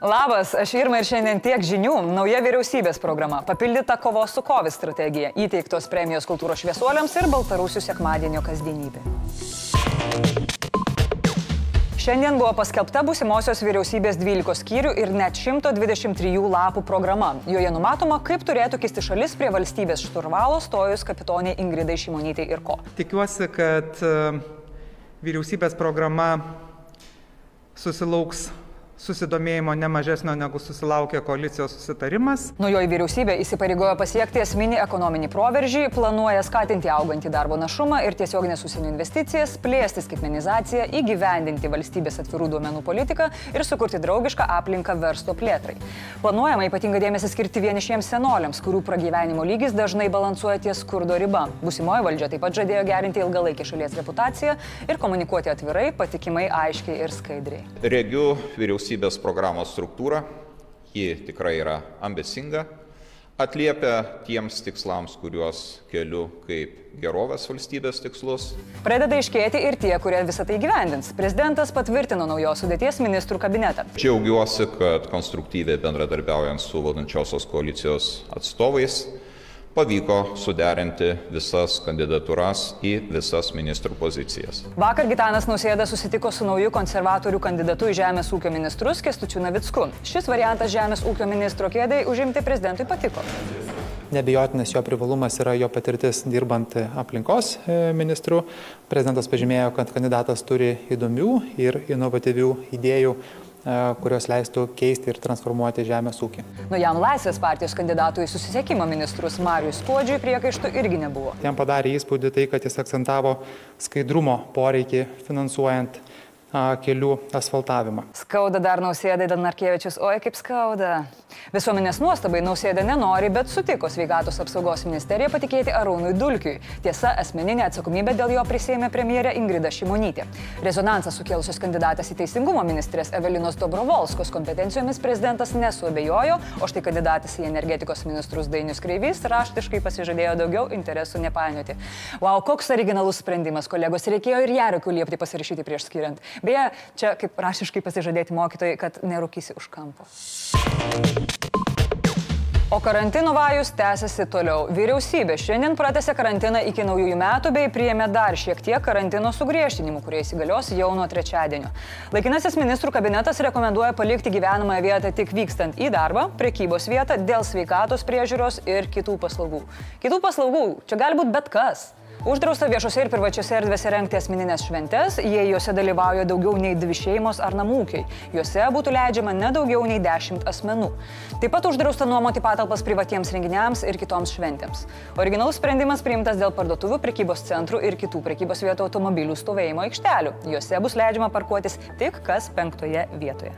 Labas, aš Irma ir šiandien tiek žinių. Nauja vyriausybės programa, papildyta kovos su COVID strategija, įteiktos premijos kultūros šviesuoliams ir Baltarusių sekmadienio kasdienybė. Šiandien buvo paskelbta būsimosios vyriausybės 12 skyrių ir net 123 lapų programa. Joje numatoma, kaip turėtų kisti šalis prie valstybės šturvalo stojus kapitoniai Ingridai Šimonytei ir ko. Tikiuosi, kad e, vyriausybės programa susilauks susidomėjimo ne mažesnio negu susilaukė koalicijos susitarimas. Naujoji vyriausybė įsipareigojo pasiekti esminį ekonominį proveržį, planuoja skatinti augantį darbo našumą ir tiesioginės užsienio investicijas, plėsti skaitmenizaciją, įgyvendinti valstybės atvirų duomenų politiką ir sukurti draugišką aplinką verslo plėtrai. Planuojama ypatingą dėmesį skirti vienišiems senoliams, kurių pragyvenimo lygis dažnai balansuoja ties skurdo riba. Būsimoji valdžia taip pat žadėjo gerinti ilgalaikį šalies reputaciją ir komunikuoti atvirai, patikimai, aiškiai ir skaidriai. Regiu vyriausybė vyriausybės programos struktūrą, ji tikrai yra ambicinga, atliepia tiems tikslams, kuriuos keliu kaip gerovės valstybės tikslus. Pradeda iškėti ir tie, kurie visą tai gyvendins. Prezidentas patvirtino naujos sudėties ministrų kabinetą. Džiaugiuosi, kad konstruktyviai bendradarbiaujant su valdančiosios koalicijos atstovais pavyko suderinti visas kandidatūras į visas ministrų pozicijas. Vakar Gitanas Nausėda susitiko su nauju konservatorių kandidatu į Žemės ūkio ministrus Kestučiu Navicku. Šis variantas Žemės ūkio ministro kėdai užimti prezidentui patiko. Nebejotinas jo privalumas yra jo patirtis dirbant aplinkos e, ministru. Prezidentas pažymėjo, kad kandidatas turi įdomių ir inovatyvių idėjų kurios leistų keisti ir transformuoti žemės ūkį. Naujam Laisvės partijos kandidatui į susisiekimo ministrus Marijus Kuodžiui priekaištų irgi nebuvo. Jam padarė įspūdį tai, kad jis akcentavo skaidrumo poreikį finansuojant kelių asfaltavimą. Skauda dar nausėdai Danarkievičius, oi kaip skauda. Visuomenės nuostabai nausėda nenori, bet sutiko sveikatos apsaugos ministerija patikėti Arūnui Dulkiui. Tiesa, asmeninė atsakomybė dėl jo prisėmė premjerė Ingrida Šimonytė. Rezonansą sukėlusios kandidatas į teisingumo ministrės Evelinos Dobrovolskos kompetencijomis prezidentas nesuabejojo, o štai kandidatas į energetikos ministrus Dainius Kreivys raštiškai pasižadėjo daugiau interesų nepainioti. Wow, koks originalus sprendimas, kolegos, reikėjo ir Jarikų liepti pasirašyti prieš skiriant. Beje, čia kaip rašiškai pasižadėti mokytojai, kad nerūkysi už kampo. O karantino vajus tęsiasi toliau. Vyriausybė šiandien pratęsė karantiną iki naujųjų metų bei priėmė dar šiek tiek karantino sugriežtinimų, kurie įsigalios jau nuo trečiadienio. Laikinasis ministrų kabinetas rekomenduoja palikti gyvenamąją vietą tik vykstant į darbą, prekybos vietą dėl sveikatos priežiūros ir kitų paslaugų. Kitų paslaugų čia gali būti bet kas. Uždrausta viešose ir privačiose erdvėse rengti asmeninės šventes, jei juose dalyvauja daugiau nei dvi šeimos ar namūkiai. Juose būtų leidžiama ne daugiau nei dešimt asmenų. Taip pat uždrausta nuomoti patalpas privatiems renginiams ir kitoms šventėms. Originalus sprendimas priimtas dėl parduotuvių, prekybos centrų ir kitų prekybos vietų automobilių stovėjimo aikštelių. Juose bus leidžiama parkuotis tik kas penktoje vietoje.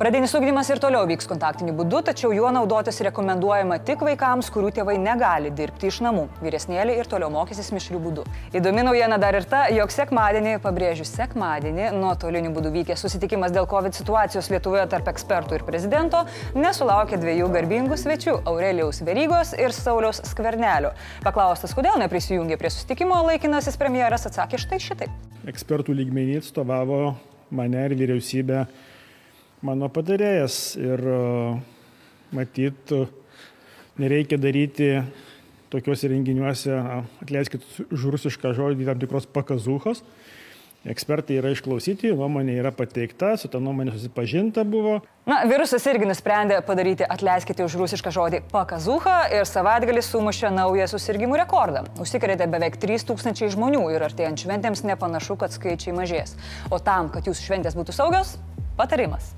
Pradinis ugdymas ir toliau vyks kontaktiniu būdu, tačiau juo naudotis rekomenduojama tik vaikams, kurių tėvai negali dirbti iš namų. Vyresnėliai ir toliau mokysis mišrių būdų. Įdomi naujiena dar ir ta, jog sekmadienį, pabrėžiu sekmadienį, nuotoliniu būdu vykęs susitikimas dėl COVID situacijos Lietuvoje tarp ekspertų ir prezidento nesulaukė dviejų garbingų svečių - Aurelijaus Verygos ir Sauliaus Skvernelio. Paklaustas, kodėl neprisijungė prie susitikimo, laikinasis premjeras atsakė štai šitaip. Ekspertų lygmenį atstovavo mane ir vyriausybę mano patarėjas ir e, matyt, nereikia daryti tokiuose renginiuose, atleiskit už rusišką žodį, tam tikros pakazūchos. Ekspertai yra išklausyti, nuomonė yra pateikta, su ta nuomonė susipažinta buvo. Na, virusas irgi nusprendė padaryti, atleiskite už rusišką žodį, pakazūchą ir savaitgalį sumušė naują susirgymų rekordą. Užsikrėtė beveik 3000 žmonių ir artėjant šventėms nepanašu, kad skaičiai mažės. O tam, kad jūsų šventės būtų saugios, patarimas.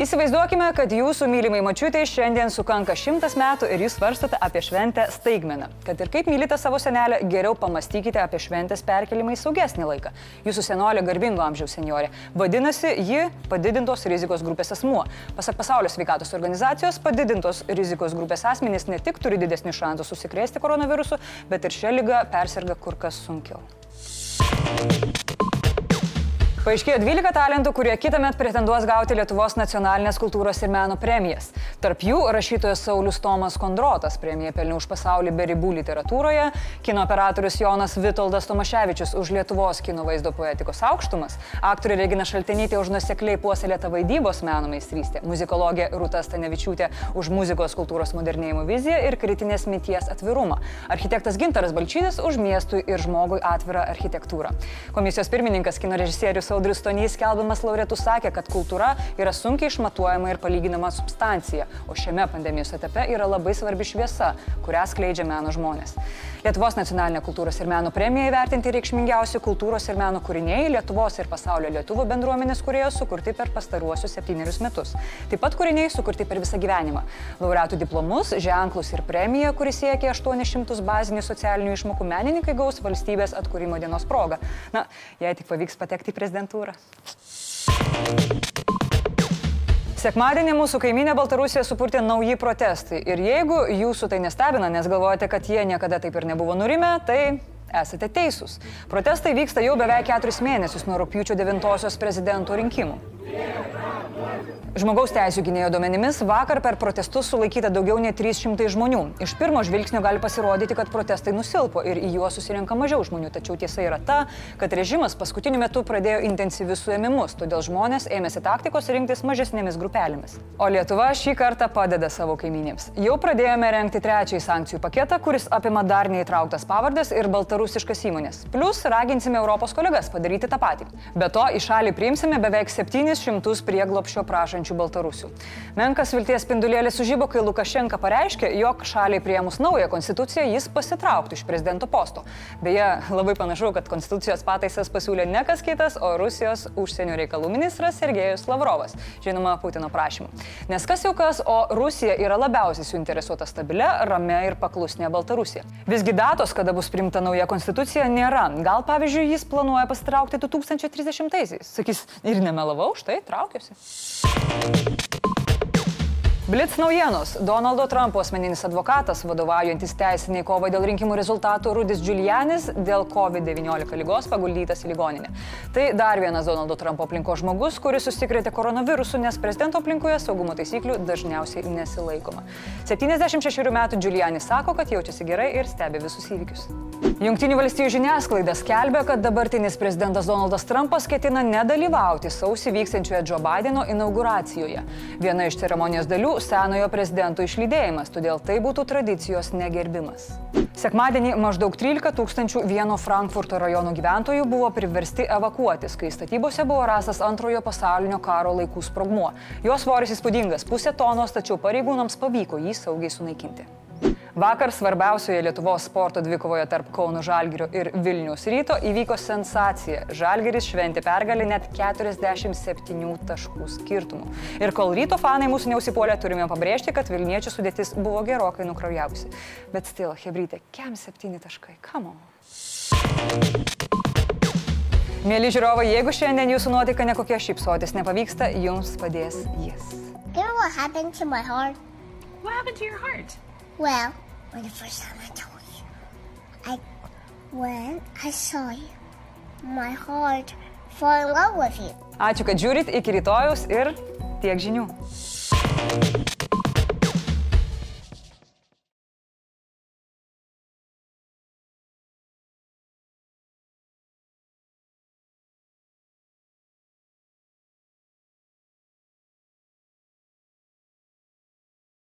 Įsivaizduokime, kad jūsų mylimai mačiutė šiandien sukanka šimtas metų ir jūs svarstate apie šventę staigmeną. Kad ir kaip mylite savo senelę, geriau pamastykite apie šventės perkelimą į saugesnį laiką. Jūsų senolė garbingo amžiaus senjorė. Vadinasi, ji padidintos rizikos grupės asmuo. Pasak Pasaulio sveikatos organizacijos, padidintos rizikos grupės asmenys ne tik turi didesnį šansą susikrėsti koronavirusu, bet ir šią lygą persirga kur kas sunkiau. Paaiškėjo 12 talentų, kurie kitą metą pretenduos gauti Lietuvos nacionalinės kultūros ir meno premijas. Tarp jų rašytojas Saulis Tomas Kondrotas premiją pelnė už pasaulį be ribų literatūroje, kino operatorius Jonas Vitoldas Tomaševičius už Lietuvos kino vaizdo poetikos aukštumas, aktorė Regina Šaltenytė už nusekliai puoselėtą vaidybos meno meistrystę, muzikologė Rūta Stanevičiūtė už muzikos kultūros modernėjimo viziją ir kritinės minties atvirumą, architektas Gintaras Balčydis už miestui ir žmogui atvirą architektūrą. Komisijos pirmininkas kino režisierius Audrius Stonys kelbimas laureatų sakė, kad kultūra yra sunkiai išmatuojama ir palyginama substancija, o šiame pandemijos etape yra labai svarbi šviesa, kurią skleidžia meno žmonės. Lietuvos nacionalinė kultūros ir meno premija įvertinti reikšmingiausi kultūros ir meno kūriniai Lietuvos ir pasaulio lietuvų bendruomenės kurėjo sukurti per pastaruosius septynerius metus. Taip pat kūriniai sukurti per visą gyvenimą. Laureatų diplomus, ženklus ir premiją, kuris siekia 800 bazinių socialinių išmokų menininkai gaus valstybės atkūrimo dienos proga. Na, jei tik pavyks patekti į prezidentą prezidentūrą. Sekmadienį mūsų kaiminė Baltarusija supurtė nauji protestai. Ir jeigu jūsų tai nestebina, nes galvojate, kad jie niekada taip ir nebuvo nurimę, tai esate teisūs. Protestai vyksta jau beveik keturis mėnesius nuo rūpiučio 9-osios prezidento rinkimų. Žmogaus teisų gynėjo duomenimis vakar per protestus sulaikyta daugiau nei 300 žmonių. Iš pirmo žvilgsnio gali pasirodyti, kad protestai nusilpo ir į juos susirinka mažiau žmonių, tačiau tiesa yra ta, kad režimas paskutiniu metu pradėjo intensyvius suėmimus, todėl žmonės ėmėsi taktikos rinktis mažesnėmis grupelėmis. O Lietuva šį kartą padeda savo kaiminėms. Jau pradėjome renkti trečiąjį sankcijų paketą, kuris apima dar neįtrauktas pavardės ir baltarusiškas įmonės. Plus raginsime Europos kolegas padaryti tą patį. Be to, į šalį priimsime beveik 700 prieglopšio prašančių tūkstančių baltarusių. Menkas vilties spindulėlis sužybo, kai Lukašenka pareiškė, jog šaliai prieimus naują konstituciją jis pasitrauktų iš prezidento posto. Beje, labai panašu, kad konstitucijos pataisas pasiūlė ne kas kitas, o Rusijos užsienio reikalų ministras Sergejus Lavrovas, žinoma, Putino prašymu. Nes kas jau kas, o Rusija yra labiausiai suinteresuota stabilia, ramia ir paklusnė Baltarusija. Visgi datos, kada bus primta nauja konstitucija, nėra. Gal pavyzdžiui, jis planuoja pasitraukti 2030-aisiais. Sakys, ir nemelavau, štai traukiuosi. Blitz naujienos. Donaldo Trumpo asmeninis advokatas, vadovaujantis teisiniai kovai dėl rinkimų rezultatų Rudis Giulianis, dėl COVID-19 lygos paguldytas į ligoninę. Tai dar vienas Donaldo Trumpo aplinko žmogus, kuris susikrėtė koronavirusu, nes prezidento aplinkoje saugumo taisyklių dažniausiai nesilaikoma. 76 metų Giulianis sako, kad jaučiasi gerai ir stebi visus įvykius. Junktinių valstybių žiniasklaida skelbia, kad dabartinis prezidentas Donaldas Trumpas ketina nedalyvauti sausį vyksiančioje Joe Bideno inauguracijoje. Viena iš ceremonijos dalių - senojo prezidento išlydėjimas, todėl tai būtų tradicijos negerbimas. Sekmadienį maždaug 13 tūkstančių vieno Frankfurto rajono gyventojų buvo priversti evakuotis, kai statybose buvo rastas antrojo pasaulinio karo laikų sprogmuo. Jos svoris įspūdingas - pusė tonos, tačiau pareigūnams pavyko jį saugiai sunaikinti. Vakar svarbiausioje Lietuvos sporto dvikovoje tarp Kauno Žalgirio ir Vilnius ryto įvyko sensacija. Žalgiris šventė pergalį net 47 taškų skirtumų. Ir kol ryto fanai mūsų neusipuolė, turime pabrėžti, kad Vilniečių sudėtis buvo gerokai nukraujavusi. Bet stil, Hebrytė, kem 7 taškai, kamo. Mėly žiūrovai, jeigu šiandien jūsų nuotaika nekokia šypsotis nepavyksta, jums padės jis. You know what happened to my heart? What happened to your heart? Well, when the first time I told you, I when I saw you, my heart fell in love with you. Ačiū, kad žiūrit iki rytojus ir tiek žinių.